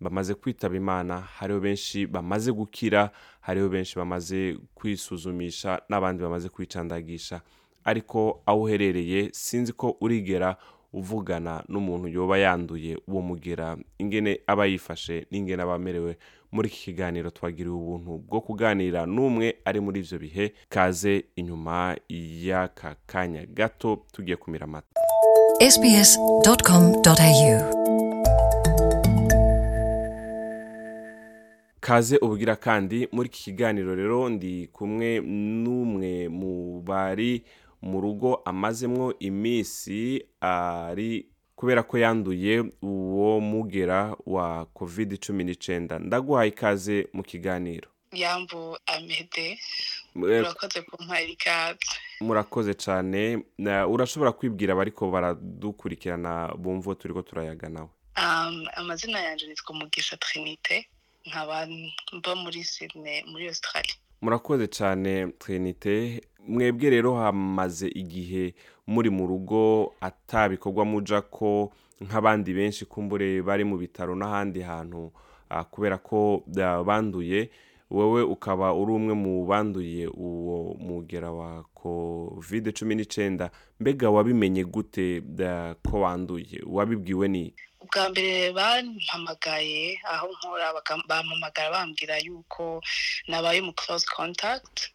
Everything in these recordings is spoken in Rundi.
bamaze kwitaba imana hariho benshi bamaze gukira hariho benshi bamaze kwisuzumisha n'abandi bamaze kwicandagisha ariko aho uherereye sinzi ko urigera uvugana n'umuntu yoba yanduye uwo mugera ingene aba yifashe n'ingene aba amerewe muri iki kiganiro twagiriwe ubuntu bwo kuganira n'umwe ari muri ibyo bihe kaze inyuma y'aka kanya gato tugiye kumira amata Ikaze ubugira kandi muri iki kiganiro rero ndi kumwe n'umwe mu bari mu rugo amazemo iminsi ari kubera ko yanduye uwo mugera wa covid cumi n'icyenda ndaguhaye ikaze mu kiganiro yambu amede eh, murakoze ku mpari ikaze murakoze cyane urashobora kwibwira abariko baradukurikirana bumva turiko turayaganaho amazina yanjye nitwa mugisha trinite nkaba mba muri sene muri Australia murakoze cyane trinite mwebwe rero hamaze igihe muri mu rugo atabikorwa muja ko nk'abandi benshi kumbure bari mu bitaro n'ahandi hantu ah, kubera ko ah, banduye wowe ukaba uri umwe mu banduye uwo mugera wa covid cumi n'icyenda mbega wabimenye gute ko wanduye wabibwiwe ni ubwa mbere bampamagaye aho nkora bampamagara bambwira yuko nabaye mu close contact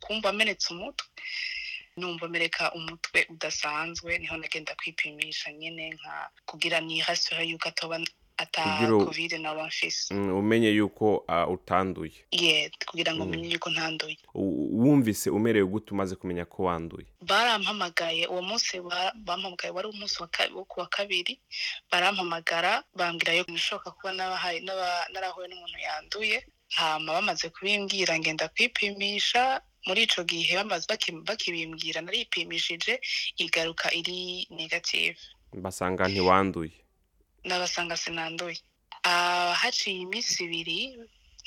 kumva amenetse umutwe numva mereka umutwe udasanzwe niho nagenda kwipimisha nyine nka kugira ni hasire yuko atoba ata kovide naba mfise mm, umenye yuko ah, utanduye kugira ngo mm. umenye yuko ntanduye wumvise umerewe gute umaze kumenya ko wanduye barampamagaye uwo munsi bampamagaye wari umunsi wo ku wa kabiri barampamagara bambwira yuko bishoboka kuba narahuye n'umuntu yanduye hama bamaze kubimbwira ngenda kwipimisha muri icyo gihe bamaze bakibimbwira naripimishije igaruka iri negative basanga ntiwanduye nabasanga sinanduye ah, haciye iminsi ibiri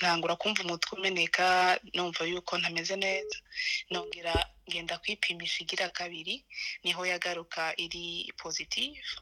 ntangura kumva umutwe umeneka numva yuko ntameze neza nongera ngenda kwipimisha igira kabiri niho yagaruka iri pozitifu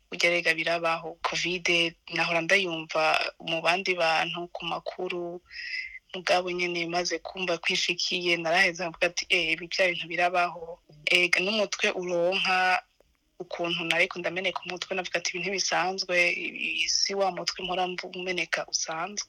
ujya rega birabaho kovide nahora ndayumva mu bandi bantu ku makuru mugabo nyine maze kumva kwishikiye naraheze avuga ati e ibi bya bintu birabaho ega n'umutwe uronka ukuntu nariko ndameneka umutwe navuga ati ibi ntibisanzwe isi wa mutwe mpora mvuga umeneka usanzwe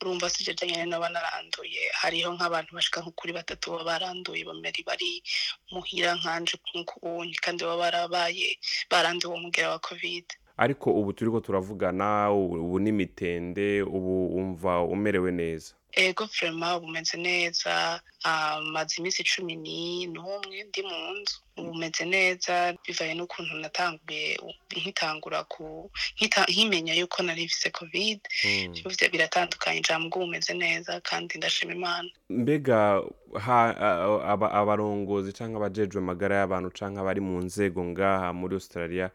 urumva si jeje naba naranduye hariho nk'abantu bashika nko kuri batatu baba baranduye bameri bari muhira nkanje nk'ubundi kandi baba barabaye baranduye uwo mugera wa kovide ariko ubu turiko turavugana ubu n'imitende ubu wumva umerewe neza ego furema bumeze neza ah, amaze iminsi cumi n'umwe ndi mu nzu bumeze neza bivaye n'ukuntu natanguye nkitangura ku nkimenya yuko nari ifise kovide hmm. biratandukanye ijambo bumeze neza kandi ndashima imana mbega abarongozi cyangwa abajejwe amagara y'abantu cyangwa abari mu nzego ngaha muri australia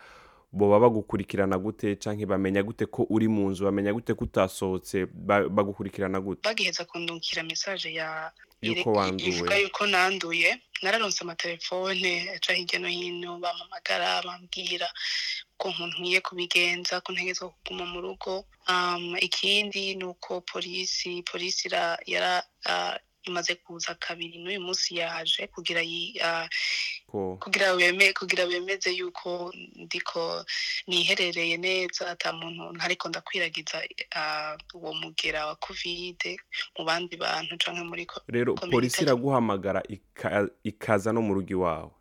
boba bagukurikirana gute cyangwa bamenya gute ko uri mu nzu bamenya gute ko utasohotse bagukurikirana gute bagiheza kundungukira mesaje ya yuko wanduye yuko nanduye nararonse amatelefone aca hirya no hino bamamagara bambwira ko nkwiye kubigenza ko ntegetswe kuguma mu rugo ikindi ni uko polisi polisi yara imaze kuza kabiri n'uyu munsi yaje kugira kugira bemeze yuko ndiko niherereye neza ata muntu ntariko ndakwiragiza uwo mugera wa kovide mu bandi bantu canke muri rero polisi iraguhamagara ikaza no mu rugo iwawe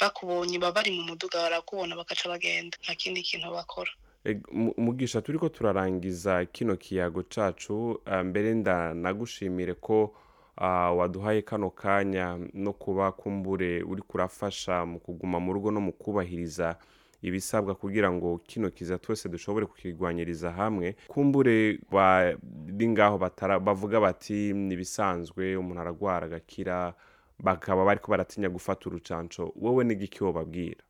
bakubonye baba bari mu muduga barakubona bagaca bagenda nta kindi kintu bakora mugisha turi ko turarangiza kino kiyago cacu ah, mbere ndanagushimire ko Ah, waduhaye kano kanya no kuba kumbure uri kurafasha mu kuguma mu rugo no mu kubahiriza ibisabwa kugira ngo kino kiza twese dushobore kukirwanyiriza hamwe kumbure bari bavuga bati ntibisanzwe umuntu aragwara agakira bakaba bari ko baratinya gufata urucanco wowe n'igiki wobabwira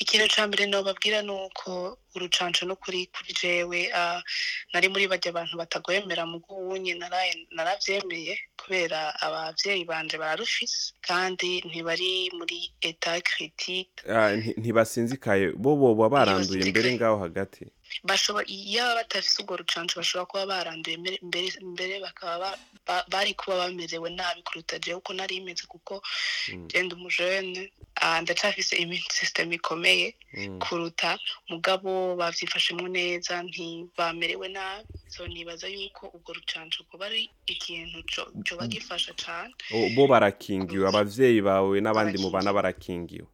ikintu cya mbere nababwira ni uko urucanco no kuri kuri jewe nari muri bajya abantu batagwemera mu bw'ubunye narabyemeye kubera ababyeyi banje barufise kandi ntibari muri eta critique ntibasinzikaye bo boba baranduye mbere ngaho hagati iyo baba batafise urwo rucanco bashobora kuba baranduye mbere bakaba bari kuba bamerewe nabi kuruta jewe uko nari imeze kuko mm. genda umujene ndacyafise iminsi sisiteme ikomeye mm. kuruta mugabo babyifashemo neza ntibamerewe nabi so nibaza yuko ubwo rucanco kuba ari ikintu coba gifasha cane bo barakingiwe ababyeyi bawe n'abandi mubana barakingiwe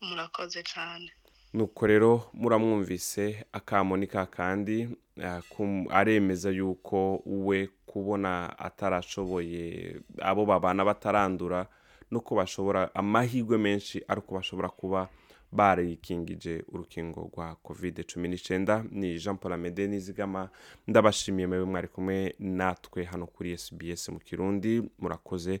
murakoze cyane nuko rero muramwumvise akamo kandi eh, aremeza yuko we kubona atarashoboye abo babana batarandura nuko bashobora amahirwe menshi ariko bashobora kuba barikingije urukingo rwa covid cumi n'icyenda ni jean paul amede nizigama ndabashimiye mwebwe mwari kumwe natwe hano kuri sbs mu kirundi murakoze